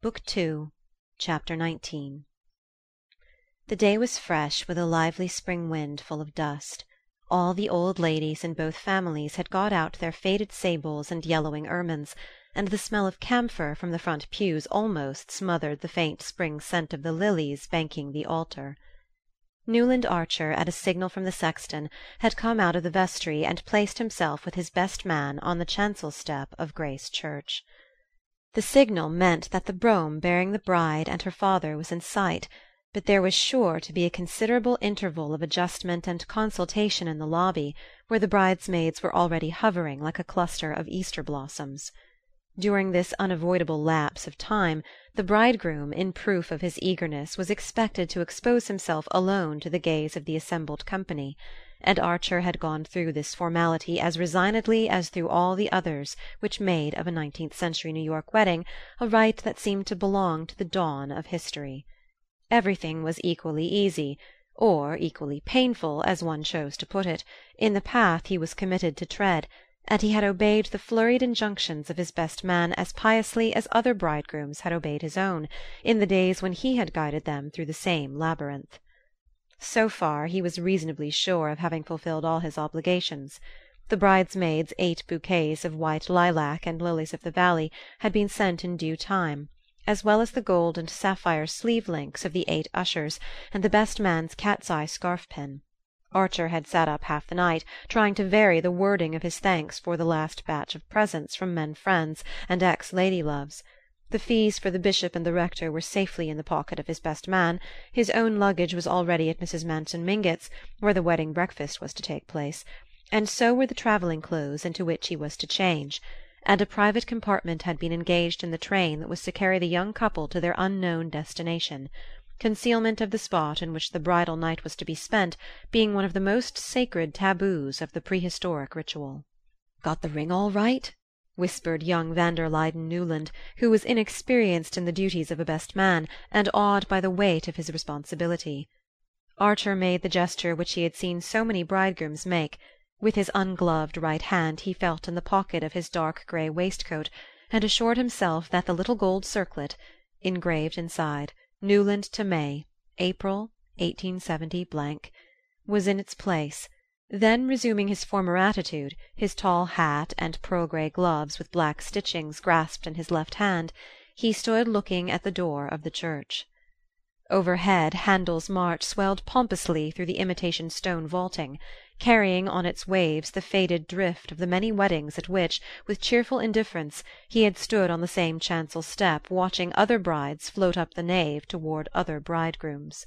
Book Two, Chapter 19 The day was fresh with a lively spring wind full of dust. All the old ladies in both families had got out their faded sables and yellowing ermines, and the smell of camphor from the front pews almost smothered the faint spring scent of the lilies banking the altar. Newland Archer, at a signal from the sexton, had come out of the vestry and placed himself with his best man on the chancel step of Grace Church. The signal meant that the brougham bearing the bride and her father was in sight, but there was sure to be a considerable interval of adjustment and consultation in the lobby, where the bridesmaids were already hovering like a cluster of Easter blossoms. During this unavoidable lapse of time the bridegroom, in proof of his eagerness, was expected to expose himself alone to the gaze of the assembled company and Archer had gone through this formality as resignedly as through all the others which made of a nineteenth century New York wedding a rite that seemed to belong to the dawn of history. Everything was equally easy or equally painful, as one chose to put it, in the path he was committed to tread, and he had obeyed the flurried injunctions of his best man as piously as other bridegrooms had obeyed his own, in the days when he had guided them through the same labyrinth. So far he was reasonably sure of having fulfilled all his obligations. The bridesmaids' eight bouquets of white lilac and lilies of the valley had been sent in due time, as well as the gold and sapphire sleeve links of the eight ushers and the best man's cat's eye scarf pin. Archer had sat up half the night, trying to vary the wording of his thanks for the last batch of presents from men friends and ex lady loves. The fees for the bishop and the rector were safely in the pocket of his best man; his own luggage was already at Mrs. Manson Mingott's, where the wedding breakfast was to take place, and so were the travelling clothes into which he was to change; and a private compartment had been engaged in the train that was to carry the young couple to their unknown destination concealment of the spot in which the bridal night was to be spent being one of the most sacred taboos of the prehistoric ritual. "Got the ring all right?" Whispered young van der Luyden Newland, who was inexperienced in the duties of a best man, and awed by the weight of his responsibility. Archer made the gesture which he had seen so many bridegrooms make; with his ungloved right hand he felt in the pocket of his dark grey waistcoat, and assured himself that the little gold circlet, engraved inside "Newland to May, April, 187 was in its place then resuming his former attitude, his tall hat and pearl grey gloves with black stitchings grasped in his left hand, he stood looking at the door of the church. Overhead Handel's march swelled pompously through the imitation stone vaulting, carrying on its waves the faded drift of the many weddings at which, with cheerful indifference, he had stood on the same chancel step watching other brides float up the nave toward other bridegrooms.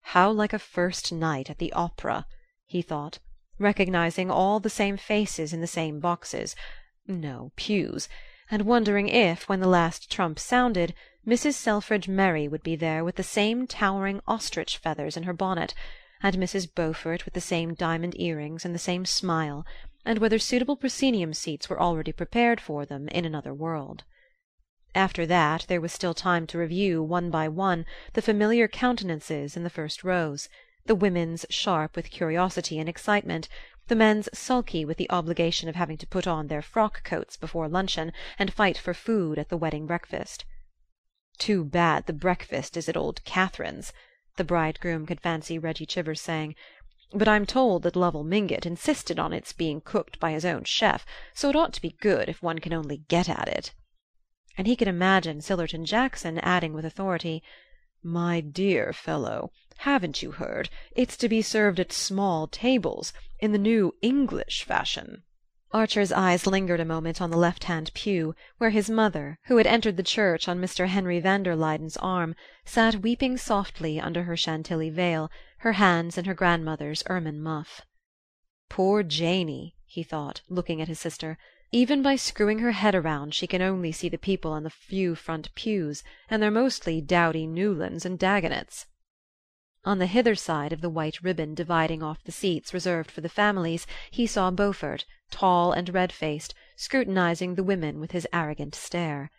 How like a first night at the opera! He thought, recognizing all the same faces in the same boxes no, pews and wondering if, when the last trump sounded, Mrs. Selfridge Merry would be there with the same towering ostrich feathers in her bonnet, and Mrs. Beaufort with the same diamond earrings and the same smile, and whether suitable proscenium seats were already prepared for them in another world. After that there was still time to review, one by one, the familiar countenances in the first rows the women's sharp with curiosity and excitement, the men's sulky with the obligation of having to put on their frock coats before luncheon and fight for food at the wedding breakfast. "Too bad the breakfast is at old Catherine's," the bridegroom could fancy Reggie Chivers saying; "but I'm told that Lovell Mingott insisted on its being cooked by his own chef, so it ought to be good if one can only get at it." And he could imagine Sillerton Jackson adding with authority. "My dear fellow, haven't you heard? It's to be served at small tables, in the new English fashion." Archer's eyes lingered a moment on the left hand pew, where his mother, who had entered the church on Mr. Henry van der Luyden's arm, sat weeping softly under her Chantilly veil, her hands in her grandmother's ermine muff. "Poor Janey!" He thought, looking at his sister. Even by screwing her head around she can only see the people on the few front pews, and they're mostly dowdy Newlands and Dagonets. On the hither side of the white ribbon dividing off the seats reserved for the families he saw Beaufort, tall and red faced, scrutinizing the women with his arrogant stare.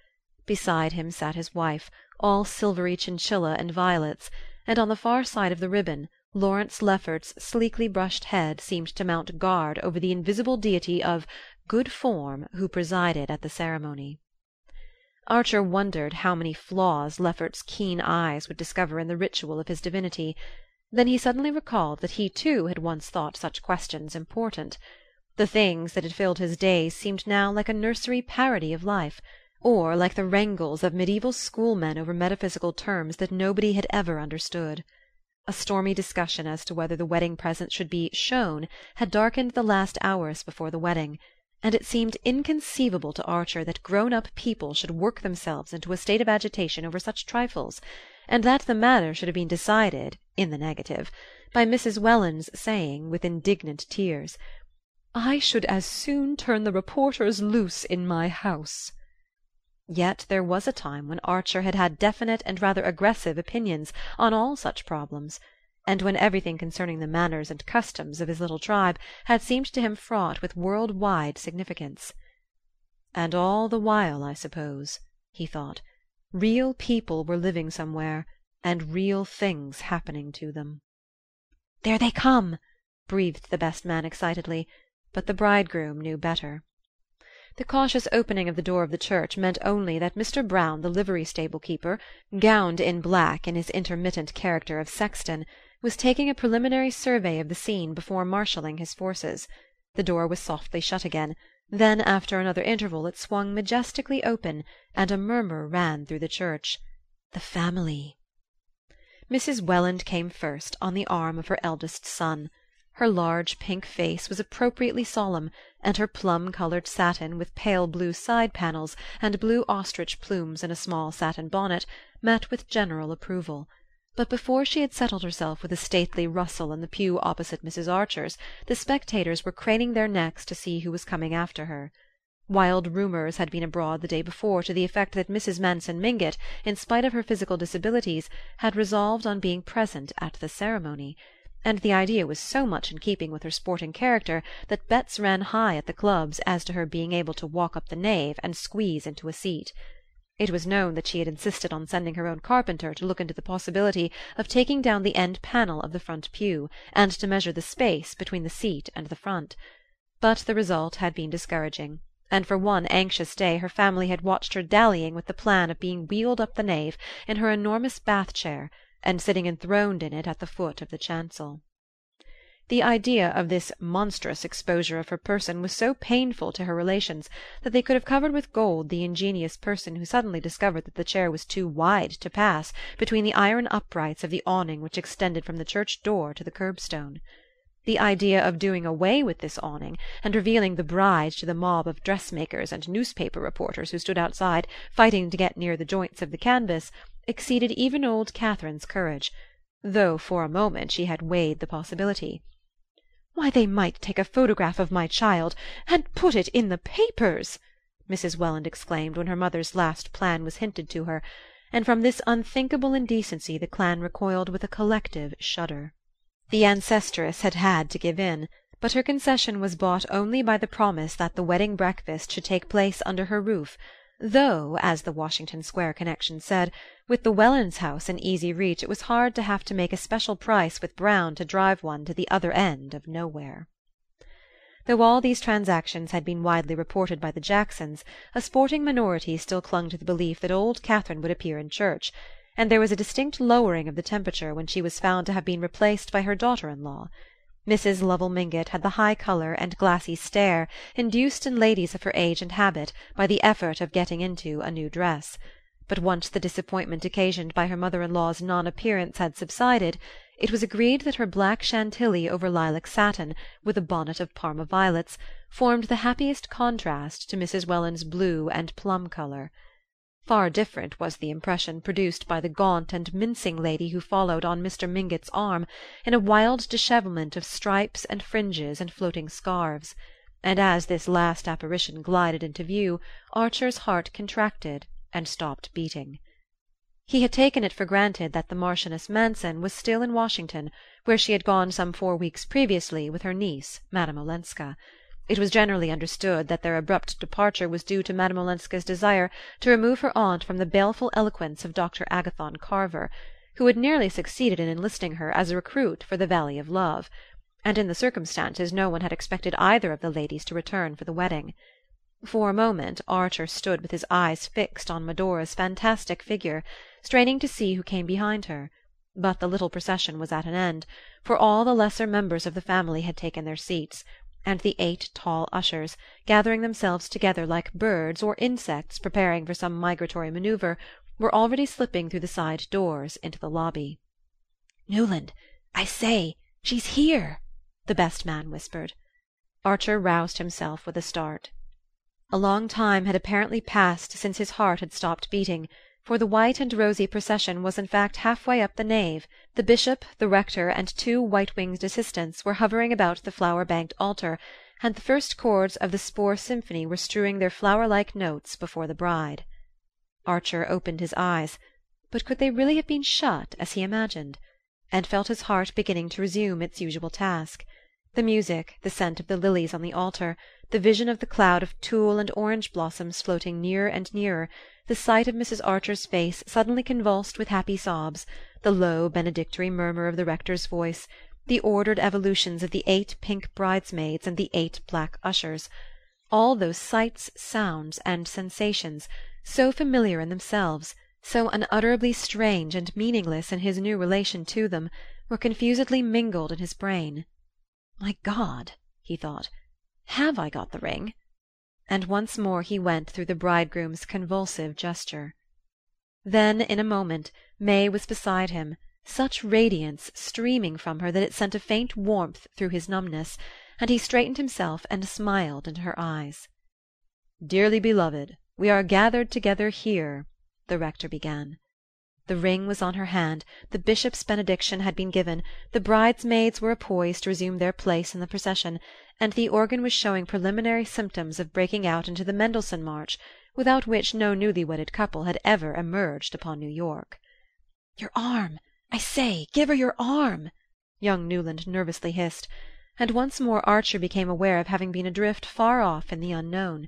Beside him sat his wife, all silvery chinchilla and violets, and on the far side of the ribbon Lawrence Lefferts's sleekly brushed head seemed to mount guard over the invisible deity of good form who presided at the ceremony. Archer wondered how many flaws Lefferts's keen eyes would discover in the ritual of his divinity; then he suddenly recalled that he too had once thought such questions important. The things that had filled his days seemed now like a nursery parody of life, or like the wrangles of mediaeval schoolmen over metaphysical terms that nobody had ever understood. A stormy discussion as to whether the wedding presents should be "shown" had darkened the last hours before the wedding and it seemed inconceivable to Archer that grown up people should work themselves into a state of agitation over such trifles, and that the matter should have been decided, in the negative, by Mrs. Welland's saying, with indignant tears, "I should as soon turn the reporters loose in my house." Yet there was a time when Archer had had definite and rather aggressive opinions on all such problems and when everything concerning the manners and customs of his little tribe had seemed to him fraught with world wide significance. And all the while, I suppose, he thought, real people were living somewhere, and real things happening to them. "There they come!" breathed the best man excitedly; but the bridegroom knew better. The cautious opening of the door of the church meant only that Mr. Brown the livery stable keeper, gowned in black in his intermittent character of sexton was taking a preliminary survey of the scene before marshalling his forces. The door was softly shut again; then after another interval it swung majestically open, and a murmur ran through the church. The family Mrs. Welland came first, on the arm of her eldest son. Her large pink face was appropriately solemn, and her plum colored satin with pale blue side panels and blue ostrich plumes in a small satin bonnet met with general approval but before she had settled herself with a stately rustle in the pew opposite Mrs. Archer's the spectators were craning their necks to see who was coming after her. Wild rumors had been abroad the day before to the effect that Mrs. Manson Mingott, in spite of her physical disabilities, had resolved on being present at the ceremony; and the idea was so much in keeping with her sporting character that bets ran high at the clubs as to her being able to walk up the nave and squeeze into a seat. It was known that she had insisted on sending her own carpenter to look into the possibility of taking down the end panel of the front pew, and to measure the space between the seat and the front; but the result had been discouraging, and for one anxious day her family had watched her dallying with the plan of being wheeled up the nave in her enormous bath chair, and sitting enthroned in it at the foot of the chancel. The idea of this monstrous exposure of her person was so painful to her relations that they could have covered with gold the ingenious person who suddenly discovered that the chair was too wide to pass between the iron uprights of the awning which extended from the church door to the curbstone. The idea of doing away with this awning, and revealing the bride to the mob of dressmakers and newspaper reporters who stood outside, fighting to get near the joints of the canvas, exceeded even old Catherine's courage, though for a moment she had weighed the possibility. "Why, they might take a photograph of my child and put it in the papers!" Mrs. Welland exclaimed when her mother's last plan was hinted to her; and from this unthinkable indecency the clan recoiled with a collective shudder. The ancestress had had to give in, but her concession was bought only by the promise that the wedding breakfast should take place under her roof though, as the Washington Square connection said, with the Wellands' house in easy reach it was hard to have to make a special price with Brown to drive one to the other end of nowhere. Though all these transactions had been widely reported by the Jacksons, a sporting minority still clung to the belief that old Catherine would appear in church, and there was a distinct lowering of the temperature when she was found to have been replaced by her daughter in law. Mrs. Lovell Mingott had the high colour and glassy stare induced in ladies of her age and habit by the effort of getting into a new dress; but once the disappointment occasioned by her mother in law's non appearance had subsided, it was agreed that her black Chantilly over lilac satin, with a bonnet of Parma violets, formed the happiest contrast to Mrs. Welland's blue and plum colour. Far different was the impression produced by the gaunt and mincing lady who followed on Mr. Mingott's arm, in a wild dishevelment of stripes and fringes and floating scarves; and as this last apparition glided into view Archer's heart contracted and stopped beating. He had taken it for granted that the Marchioness Manson was still in Washington, where she had gone some four weeks previously with her niece, Madame Olenska. It was generally understood that their abrupt departure was due to Madame Olenska's desire to remove her aunt from the baleful eloquence of Dr. Agathon Carver, who had nearly succeeded in enlisting her as a recruit for the Valley of Love; and in the circumstances no one had expected either of the ladies to return for the wedding. For a moment Archer stood with his eyes fixed on Medora's fantastic figure, straining to see who came behind her; but the little procession was at an end, for all the lesser members of the family had taken their seats, and the eight tall ushers, gathering themselves together like birds or insects preparing for some migratory manoeuvre, were already slipping through the side doors into the lobby. "Newland I say she's here!" the best man whispered. Archer roused himself with a start. A long time had apparently passed since his heart had stopped beating, for the white and rosy procession was in fact half way up the nave; the bishop, the rector and two white winged assistants were hovering about the flower banked altar, and the first chords of the Spohr symphony were strewing their flower like notes before the bride. Archer opened his eyes but could they really have been shut as he imagined? and felt his heart beginning to resume its usual task. The music, the scent of the lilies on the altar, the vision of the cloud of tulle and orange blossoms floating nearer and nearer, the sight of Mrs. Archer's face suddenly convulsed with happy sobs, the low benedictory murmur of the rector's voice, the ordered evolutions of the eight pink bridesmaids and the eight black ushers all those sights, sounds and sensations, so familiar in themselves, so unutterably strange and meaningless in his new relation to them, were confusedly mingled in his brain. My God, he thought, have I got the ring? And once more he went through the bridegroom's convulsive gesture. Then, in a moment, May was beside him, such radiance streaming from her that it sent a faint warmth through his numbness, and he straightened himself and smiled into her eyes. "Dearly beloved, we are gathered together here," the rector began. The ring was on her hand, the bishop's benediction had been given, the bridesmaids were poised to resume their place in the procession, and the organ was showing preliminary symptoms of breaking out into the Mendelssohn March, without which no newly wedded couple had ever emerged upon New York. "Your arm I say, give her your arm!" young Newland nervously hissed; and once more Archer became aware of having been adrift far off in the unknown.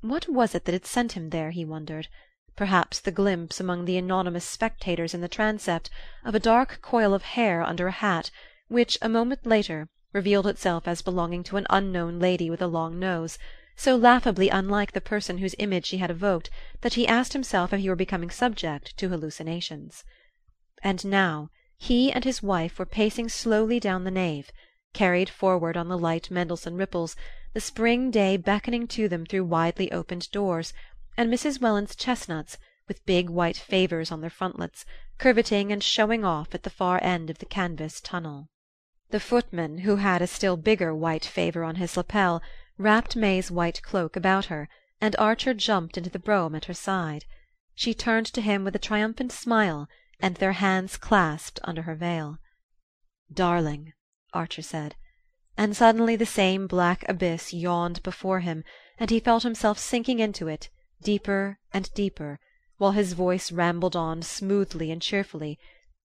What was it that had sent him there, he wondered? Perhaps the glimpse, among the anonymous spectators in the transept, of a dark coil of hair under a hat, which, a moment later, revealed itself as belonging to an unknown lady with a long nose, so laughably unlike the person whose image she had evoked that he asked himself if he were becoming subject to hallucinations. And now he and his wife were pacing slowly down the nave, carried forward on the light Mendelssohn ripples, the spring day beckoning to them through widely opened doors and Mrs. Welland's chestnuts, with big white favours on their frontlets, curveting and showing off at the far end of the canvas tunnel. The footman, who had a still bigger white favour on his lapel, wrapped May's white cloak about her, and Archer jumped into the brougham at her side. She turned to him with a triumphant smile, and their hands clasped under her veil. "Darling," Archer said; and suddenly the same black abyss yawned before him, and he felt himself sinking into it deeper and deeper, while his voice rambled on smoothly and cheerfully.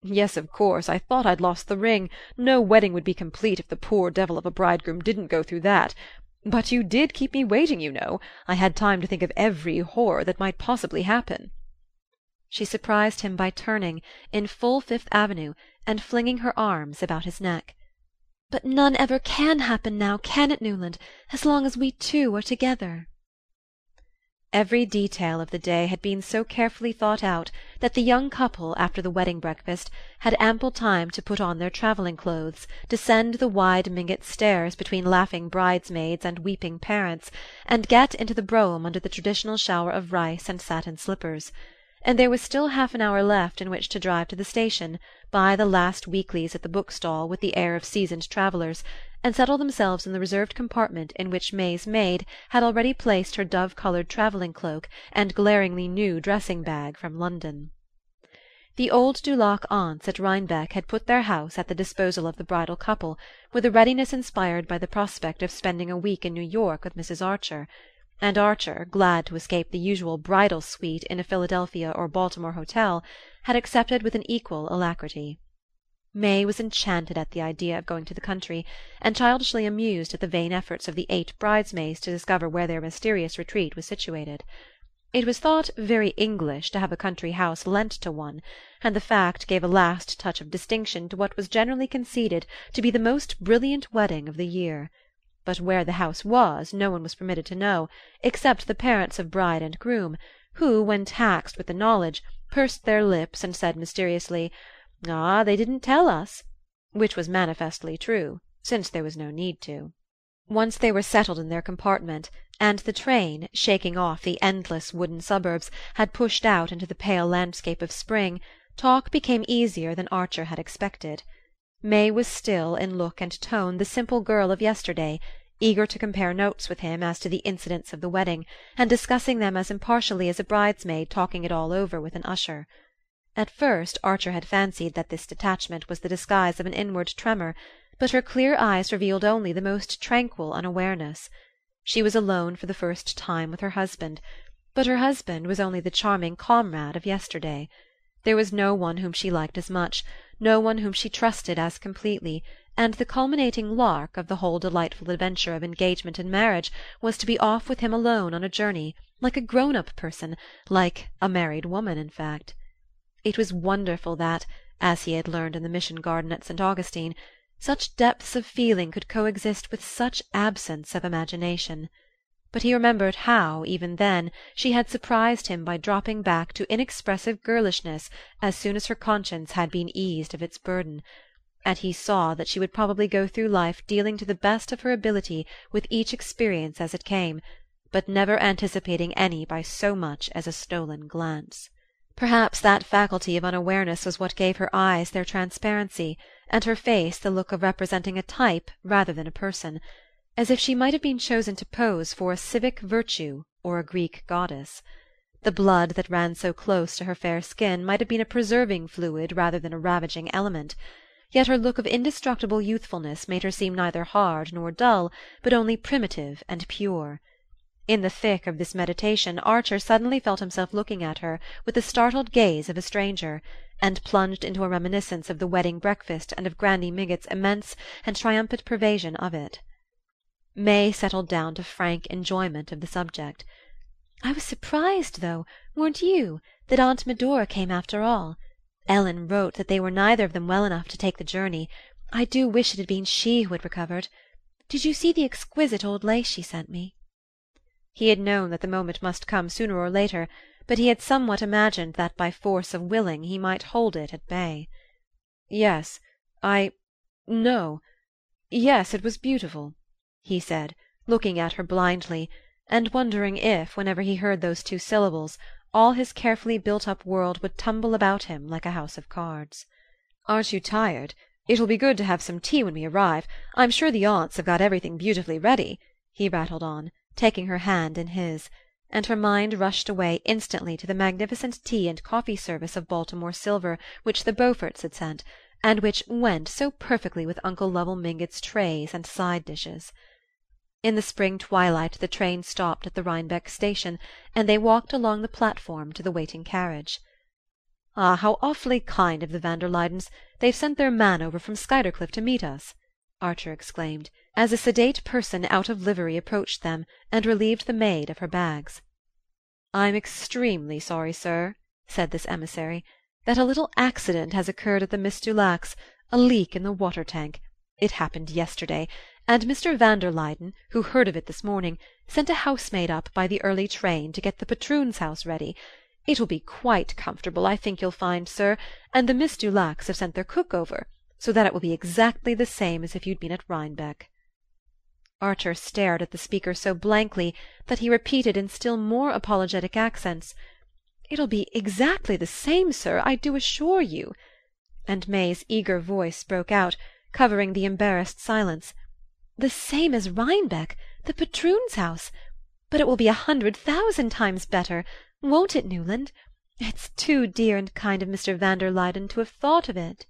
"Yes, of course, I thought I'd lost the ring; no wedding would be complete if the poor devil of a bridegroom didn't go through that. But you did keep me waiting, you know; I had time to think of every horror that might possibly happen." She surprised him by turning, in full Fifth Avenue, and flinging her arms about his neck. "But none ever can happen now, can it, Newland, as long as we two are together?" Every detail of the day had been so carefully thought out that the young couple, after the wedding breakfast, had ample time to put on their travelling clothes, descend the wide Mingott stairs between laughing bridesmaids and weeping parents, and get into the brougham under the traditional shower of rice and satin slippers; and there was still half an hour left in which to drive to the station, buy the last weeklies at the bookstall with the air of seasoned travellers and settle themselves in the reserved compartment in which May's maid had already placed her dove coloured travelling cloak and glaringly new dressing bag from London. The old Dulac aunts at Rhinebeck had put their house at the disposal of the bridal couple, with a readiness inspired by the prospect of spending a week in New York with Mrs. Archer; and Archer, glad to escape the usual bridal suite in a Philadelphia or Baltimore hotel, had accepted with an equal alacrity. May was enchanted at the idea of going to the country, and childishly amused at the vain efforts of the eight bridesmaids to discover where their mysterious retreat was situated. It was thought very English to have a country house lent to one, and the fact gave a last touch of distinction to what was generally conceded to be the most brilliant wedding of the year but where the house was no one was permitted to know, except the parents of bride and groom, who, when taxed with the knowledge, pursed their lips and said mysteriously, "Ah, they didn't tell us," which was manifestly true, since there was no need to. Once they were settled in their compartment, and the train, shaking off the endless wooden suburbs, had pushed out into the pale landscape of spring, talk became easier than Archer had expected. May was still, in look and tone, the simple girl of yesterday, eager to compare notes with him as to the incidents of the wedding, and discussing them as impartially as a bridesmaid talking it all over with an usher. At first Archer had fancied that this detachment was the disguise of an inward tremor, but her clear eyes revealed only the most tranquil unawareness. She was alone for the first time with her husband, but her husband was only the charming comrade of yesterday. There was no one whom she liked as much, no one whom she trusted as completely, and the culminating lark of the whole delightful adventure of engagement and marriage was to be off with him alone on a journey, like a grown up person, like a married woman, in fact. It was wonderful that, as he had learned in the mission garden at St. Augustine, such depths of feeling could coexist with such absence of imagination but he remembered how, even then, she had surprised him by dropping back to inexpressive girlishness as soon as her conscience had been eased of its burden and he saw that she would probably go through life dealing to the best of her ability with each experience as it came, but never anticipating any by so much as a stolen glance. Perhaps that faculty of unawareness was what gave her eyes their transparency, and her face the look of representing a type rather than a person as if she might have been chosen to pose for a civic virtue or a Greek goddess. The blood that ran so close to her fair skin might have been a preserving fluid rather than a ravaging element, yet her look of indestructible youthfulness made her seem neither hard nor dull, but only primitive and pure. In the thick of this meditation Archer suddenly felt himself looking at her with the startled gaze of a stranger, and plunged into a reminiscence of the wedding breakfast and of Granny Mingott's immense and triumphant pervasion of it. May settled down to frank enjoyment of the subject. "I was surprised, though, weren't you, that Aunt Medora came after all? Ellen wrote that they were neither of them well enough to take the journey. I do wish it had been she who had recovered. Did you see the exquisite old lace she sent me?" He had known that the moment must come sooner or later, but he had somewhat imagined that by force of willing he might hold it at bay. "Yes I no yes, it was beautiful he said, looking at her blindly, and wondering if, whenever he heard those two syllables, all his carefully built up world would tumble about him like a house of cards. "Aren't you tired? It will be good to have some tea when we arrive. I'm sure the aunts have got everything beautifully ready," he rattled on, taking her hand in his; and her mind rushed away instantly to the magnificent tea and coffee service of Baltimore silver which the Beauforts had sent, and which "went" so perfectly with Uncle Lovell Mingott's trays and side dishes. In the spring twilight the train stopped at the Rhinebeck station, and they walked along the platform to the waiting carriage. "Ah, how awfully kind of the van der Luydens! They've sent their man over from Skuytercliff to meet us!" Archer exclaimed, as a sedate person out of livery approached them and relieved the maid of her bags. "I'm extremely sorry, sir," said this emissary, "that a little accident has occurred at the Miss Dulacs a leak in the water tank. It happened yesterday and Mr. van der Luyden, who heard of it this morning, sent a housemaid up by the early train to get the patroon's house ready. It will be quite comfortable, I think you'll find, sir, and the Miss Dulacs have sent their cook over, so that it will be exactly the same as if you'd been at Rhinebeck." Archer stared at the speaker so blankly that he repeated in still more apologetic accents: "It'll be exactly the same, sir, I do assure you;" and May's eager voice broke out, covering the embarrassed silence. The same as Rhinebeck, the patroon's house! But it will be a hundred thousand times better won't it, Newland? It's too dear and kind of Mr. van der Luyden to have thought of it!"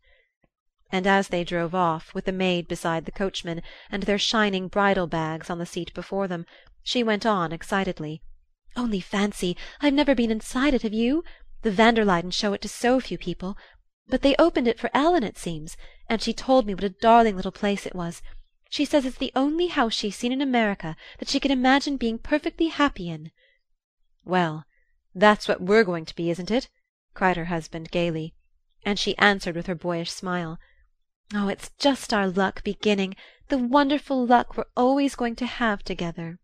And as they drove off, with the maid beside the coachman, and their shining bridle bags on the seat before them, she went on excitedly: "Only fancy! I've never been inside it, have you? The van der Luydens show it to so few people. But they opened it for Ellen, it seems, and she told me what a darling little place it was. She says it's the only house she's seen in America that she can imagine being perfectly happy in." "Well, that's what we're going to be, isn't it?" cried her husband gaily; and she answered with her boyish smile: Oh, it's just our luck beginning, the wonderful luck we're always going to have together."